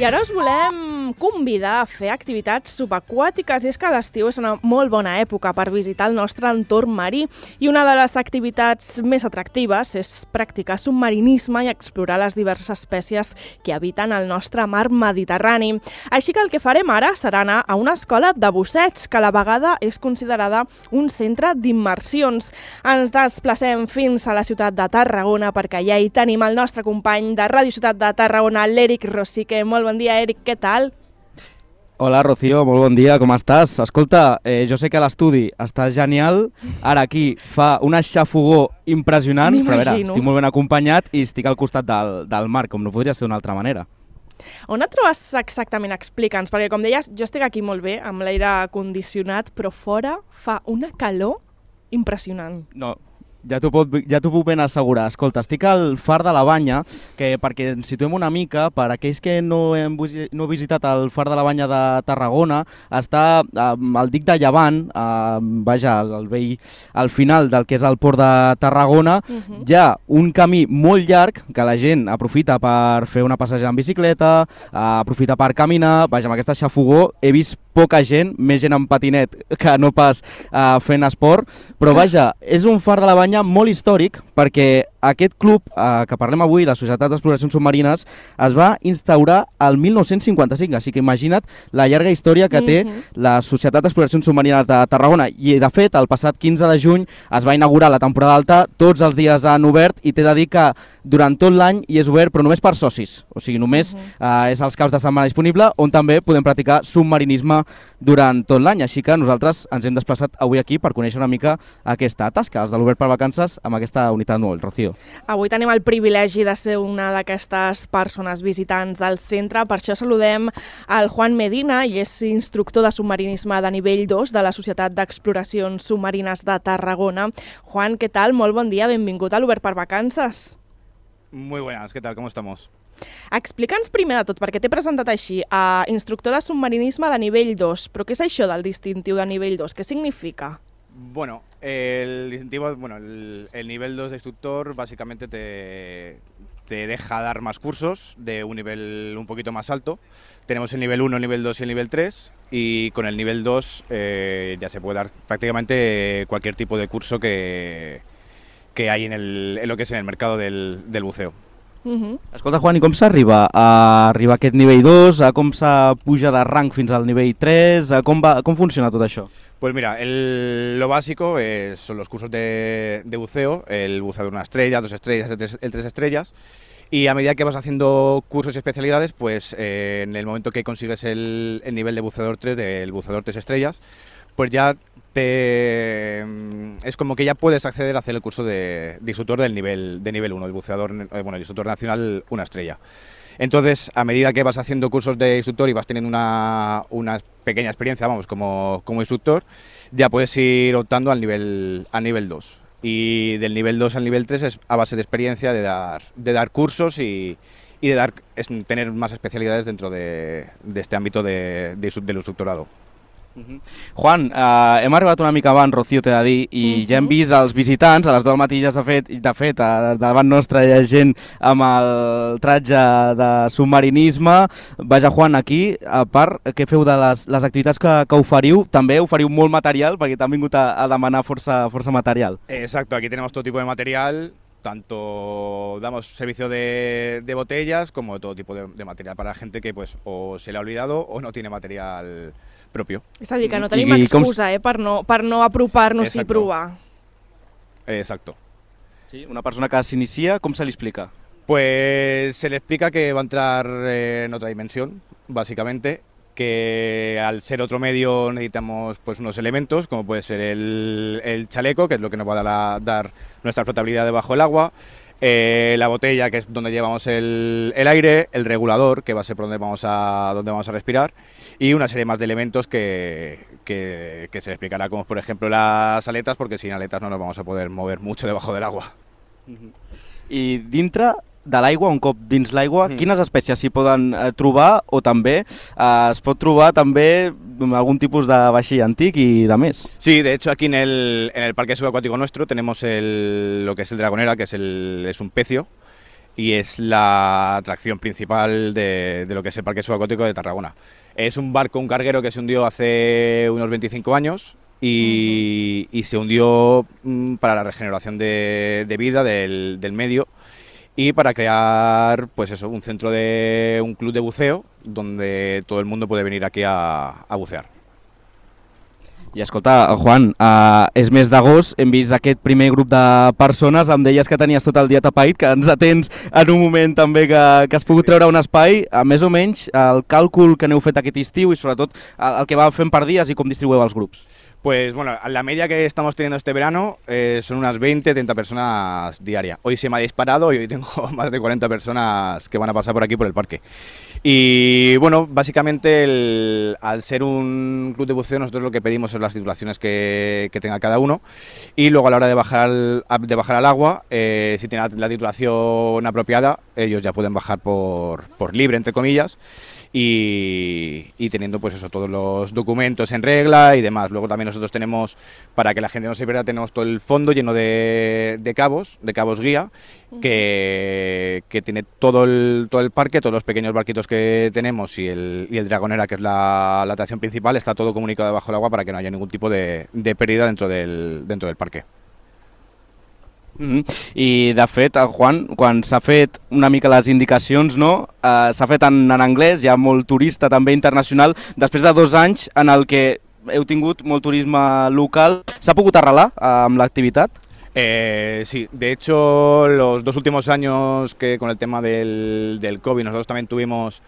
I ara us volem convidar a fer activitats subaquàtiques i és que l'estiu és una molt bona època per visitar el nostre entorn marí i una de les activitats més atractives és practicar submarinisme i explorar les diverses espècies que habiten el nostre mar Mediterrani. Així que el que farem ara serà anar a una escola de busseig que a la vegada és considerada un centre d'immersions. Ens desplacem fins a la ciutat de Tarragona perquè allà hi tenim el nostre company de Ràdio Ciutat de Tarragona, l'Eric Rosique. Molt bon dia, Eric, què tal? Hola, Rocío, molt bon dia, com estàs? Escolta, eh, jo sé que l'estudi està genial, ara aquí fa una xafogó impressionant, però a veure, estic molt ben acompanyat i estic al costat del, del mar, com no podria ser d'una altra manera. On et trobes exactament? Explica'ns, perquè com deies, jo estic aquí molt bé, amb l'aire condicionat, però fora fa una calor impressionant. No, ja t'ho ja puc ben assegurar. Escolta, estic al Far de la Banya, que perquè ens situem una mica, per aquells que no hem no he visitat el Far de la Banya de Tarragona, està eh, al dic de Llevant, eh, vaja, al vell, al final del que és el port de Tarragona, uh -huh. hi ha un camí molt llarg que la gent aprofita per fer una passejada en bicicleta, eh, aprofita per caminar, vaja, amb aquesta xafogó he vist poca gent, més gent en patinet que no pas eh, fent esport, però vaja, és un far de la banya molt històric perquè aquest club eh, que parlem avui, la Societat d'Exploracions Submarines, es va instaurar al 1955, així que imagina't la llarga història que té mm -hmm. la Societat d'Exploracions Submarines de Tarragona i de fet el passat 15 de juny es va inaugurar la temporada alta, tots els dies han obert i t'he de dir que durant tot l'any hi és obert però només per socis, o sigui només mm -hmm. eh, és els caps de setmana disponible on també podem practicar submarinisme durant tot l'any, així que nosaltres ens hem desplaçat avui aquí per conèixer una mica aquesta tasca, els de l'Obert per Vacances amb aquesta unitat molt, Rocío. Avui tenim el privilegi de ser una d'aquestes persones visitants del centre, per això saludem al Juan Medina, i és instructor de submarinisme de nivell 2 de la Societat d'Exploracions Submarines de Tarragona. Juan, què tal? Molt bon dia, benvingut a l'Obert per Vacances. Muy buenas, ¿qué tal? ¿Cómo estamos? Explica'ns primer de tot, perquè t'he presentat així, a instructor de submarinisme de nivell 2, però què és això del distintiu de nivell 2? Què significa? Bueno, el distintivo, bueno, el, nivel 2 de instructor básicamente te, te, deja dar más cursos de un nivel un poquito más alto. Tenemos el nivel 1, el nivel 2 y el nivel 3 y con el nivel 2 eh, ya se puede dar prácticamente cualquier tipo de curso que, que hay en, el, en lo que es en el mercado del buceo. Uh -huh. Escolta, Juan, i com s'arriba a arribar a aquest nivell 2? A com s'ha puja de rang fins al nivell 3? A com, va, com funciona tot això? Pues mira, el, lo básico es, son los cursos de, de, buceo, el buceo de una estrella, dos estrellas, el tres, el tres estrellas, y a medida que vas haciendo cursos y especialidades, pues eh, en el momento que consigues el, el, nivel de buceador 3, del buceador 3 estrellas, pues ya mm, es como que ya puedes acceder a hacer el curso de, instructor del nivel, de nivel 1, el buceador, eh, bueno, instructor nacional una estrella. Entonces, a medida que vas haciendo cursos de instructor y vas teniendo una, una pequeña experiencia, vamos, como, como, instructor, ya puedes ir optando al nivel, al nivel 2. Y del nivel 2 al nivel 3 es a base de experiencia, de dar, de dar cursos y, y de dar, tener más especialidades dentro de, de este ámbito de, de, del instructorado. Juan, eh, hem arribat una mica abans, Rocío t'he de dir, i uh -huh. ja hem vist els visitants, a les dues matí ja s'ha fet, de fet, a, davant nostre hi ha gent amb el tratge de submarinisme. Vaja, Juan, aquí, a part, què feu de les, les activitats que, que oferiu, també oferiu molt material, perquè t'han vingut a, a demanar força, força material. Exacto, aquí tenemos todo tipo de material, tanto damos servicio de, de botellas como de todo tipo de, de material para gente que pues o se le ha olvidado o no tiene material propio. És a dir, que no tenim I, excusa com... eh, per no, per no apropar-nos i provar. Exacto. Sí, una persona que s'inicia, com se li explica? Pues se le explica que va a entrar en otra dimensión, básicamente, que al ser otro medio necesitamos pues unos elementos, como puede ser el, el chaleco, que es lo que nos va a dar, dar nuestra flotabilidad debajo del agua, eh, la botella, que es donde llevamos el, el, aire, el regulador, que va a ser por donde vamos a, donde vamos a respirar, y una serie más de elementos que, que, que se explicará, como por ejemplo las aletas, porque sin aletas no nos vamos a poder mover mucho debajo del agua. I dintre de l'aigua, un cop dins l'aigua, mm. quines espècies s'hi poden eh, trobar o també eh, es pot trobar també algún tipus de vaixell antic y de més? Sí, de hecho aquí en el, en el parque subacuático nuestro tenemos el, lo que es el Dragonera, que es, el, es un pecio, y es la atracción principal de, de lo que es el Parque Subacuático de Tarragona. Es un barco, un carguero que se hundió hace unos 25 años y, y se hundió mm, para la regeneración de, de vida del, del medio y para crear pues eso, un centro de un club de buceo donde todo el mundo puede venir aquí a, a bucear. I escolta, Juan, uh, és mes d'agost, hem vist aquest primer grup de persones, em deies que tenies tot el dia tapaït, que ens atens en un moment també que, que has pogut treure un espai, a més o menys el càlcul que n'heu fet aquest estiu i sobretot el, el que va fent per dies i com distribueu els grups. Pues bueno, la media que estamos teniendo este verano eh, son unas 20, 30 personas diarias. Hoy se me ha disparado y hoy tengo más de 40 personas que van a pasar por aquí por el parque. Y bueno, básicamente al ser un club de buceo nosotros lo que pedimos son las titulaciones que, tenga cada uno y luego a la hora de bajar al, de bajar al agua, eh, si tiene la titulación apropiada, ellos ya pueden bajar por, por libre, entre comillas, y, y teniendo pues eso, todos los documentos en regla y demás. Luego también nosotros tenemos, para que la gente no se pierda, tenemos todo el fondo lleno de, de cabos, de cabos guía, que, que tiene todo el, todo el parque, todos los pequeños barquitos que tenemos y el, y el Dragonera, que es la, la atracción principal, está todo comunicado debajo del agua para que no haya ningún tipo de, de pérdida dentro del, dentro del parque. Mm -hmm. I de fet, el Juan, quan s'ha fet una mica les indicacions, no? Uh, s'ha fet en, en anglès, hi ha molt turista també internacional, després de dos anys en el que heu tingut molt turisme local, s'ha pogut arrelar uh, amb l'activitat? Eh, sí, de hecho, los dos últimos años que con el tema del, del COVID, nosotros también tuvimos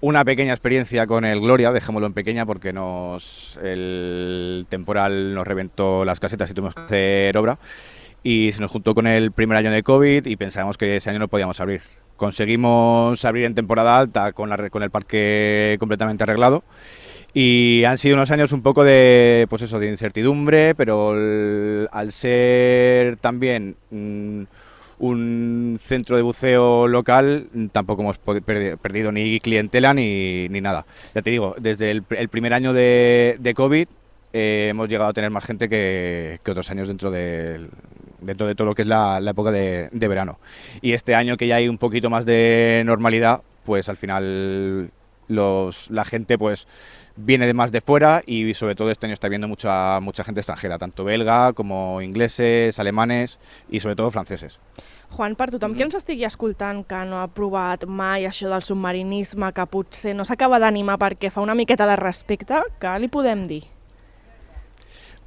una pequeña experiencia con el Gloria, dejémoslo en pequeña porque nos el temporal nos reventó las casetas y tuvimos que hacer obra. Y se nos juntó con el primer año de COVID y pensábamos que ese año no podíamos abrir. Conseguimos abrir en temporada alta con, la, con el parque completamente arreglado. Y han sido unos años un poco de, pues eso, de incertidumbre, pero al ser también mm, un centro de buceo local, tampoco hemos perdido ni clientela ni, ni nada. Ya te digo, desde el, el primer año de, de COVID eh, hemos llegado a tener más gente que, que otros años dentro del- dentro de todo lo que es la, la época de, de verano. Y este año que ya hay un poquito más de normalidad, pues al final los, la gente pues viene de más de fuera y sobre todo este año está viendo mucha, mucha gente extranjera, tanto belga como ingleses, alemanes y sobre todo franceses. Juan, per tothom que ens estigui escoltant que no ha provat mai això del submarinisme, que potser no s'acaba d'animar perquè fa una miqueta de respecte, què li podem dir?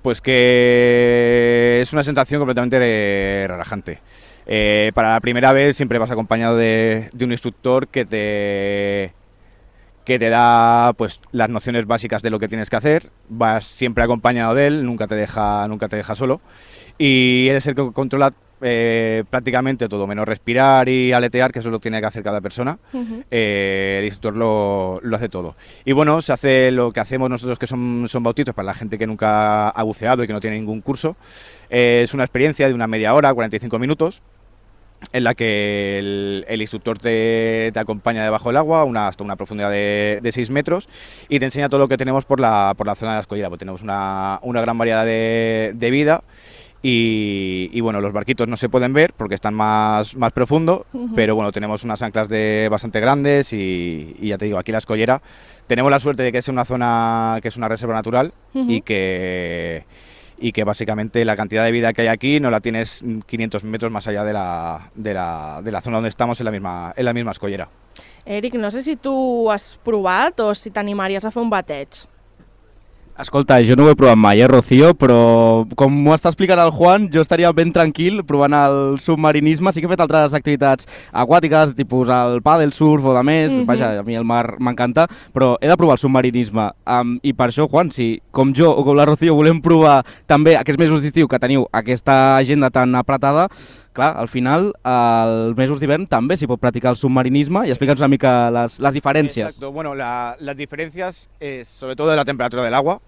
Pues que es una sensación completamente relajante. Eh, para la primera vez siempre vas acompañado de, de un instructor que te que te da pues las nociones básicas de lo que tienes que hacer, vas siempre acompañado de él, nunca te deja, nunca te deja solo y él es el que controla eh, prácticamente todo, menos respirar y aletear, que eso lo tiene que hacer cada persona. Eh, el instructor lo, lo hace todo. Y bueno, se hace lo que hacemos nosotros que son, son bautitos para la gente que nunca ha buceado y que no tiene ningún curso. Eh, es una experiencia de una media hora, 45 minutos, en la que el, el instructor te, te acompaña debajo del agua una, hasta una profundidad de, de 6 metros y te enseña todo lo que tenemos por la, por la zona de la escollera. Pues tenemos una, una gran variedad de, de vida y, y, bueno, los barquitos no se pueden ver porque están más, más profundo, Ujú. pero bueno, tenemos unas anclas de bastante grandes y, y ya te digo, aquí la escollera tenemos la suerte de que es una zona que es una reserva natural Ujú. y que y que básicamente la cantidad de vida que hay aquí no la tienes mm, 500 metros más allá de la, de la, de la zona donde estamos en la misma, en la misma escollera. Eric, no sé si tu has provat o si t'animaries a fer un bateig. Escolta, jo no ho he provat mai, eh, Rocío, però com m'ho està explicant el Juan, jo estaria ben tranquil provant el submarinisme. Sí que he fet altres activitats aquàtiques, tipus el pàdel, surf o de més. Mhm. Vaja, a mi el mar m'encanta, però he de provar el submarinisme. Um, I per això, Juan, si com jo o com la Rocío volem provar també aquests mesos d'estiu que teniu aquesta agenda tan apretada, clar, al final, els mesos d'hivern també s'hi pot practicar el submarinisme i explica'ns una mica les, les diferències. Exacto, bueno, la- las diferencias es sobre todo de la temperatura del agua.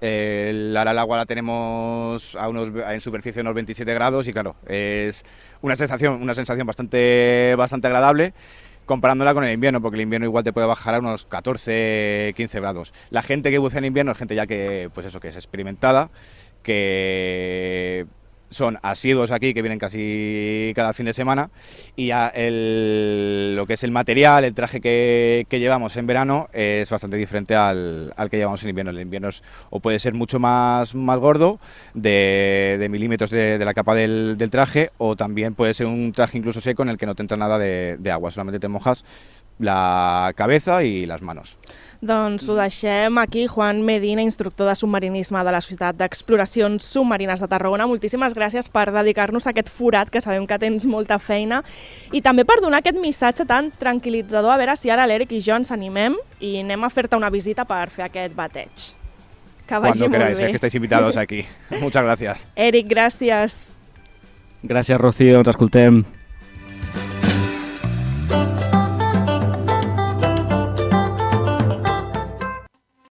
Ahora el agua la tenemos a unos, en superficie unos 27 grados y claro, es una sensación, una sensación bastante, bastante agradable comparándola con el invierno, porque el invierno igual te puede bajar a unos 14, 15 grados. La gente que bucea en invierno es gente ya que, pues eso, que es experimentada, que son asiduos aquí, que vienen casi cada fin de semana, y ya el, lo que es el material, el traje que, que llevamos en verano es bastante diferente al, al, que llevamos en invierno. El invierno es, o puede ser mucho más, más gordo, de, de milímetros de, de, la capa del, del, traje, o también puede ser un traje incluso seco en el que no te entra nada de, de agua, solamente te mojas la cabeza y las manos. Doncs ho deixem aquí. Juan Medina, instructor de submarinisme de la Societat d'Exploracions Submarines de Tarragona. Moltíssimes gràcies per dedicar-nos a aquest forat, que sabem que tens molta feina, i també per donar aquest missatge tan tranquil·litzador. A veure si ara l'Eric i jo ens animem i anem a fer-te una visita per fer aquest bateig. Que vagi Cuando queráis, eh, que estáis invitados aquí. Muchas gracias. Eric, gràcies. Gràcies, Rocío. Ens escoltem.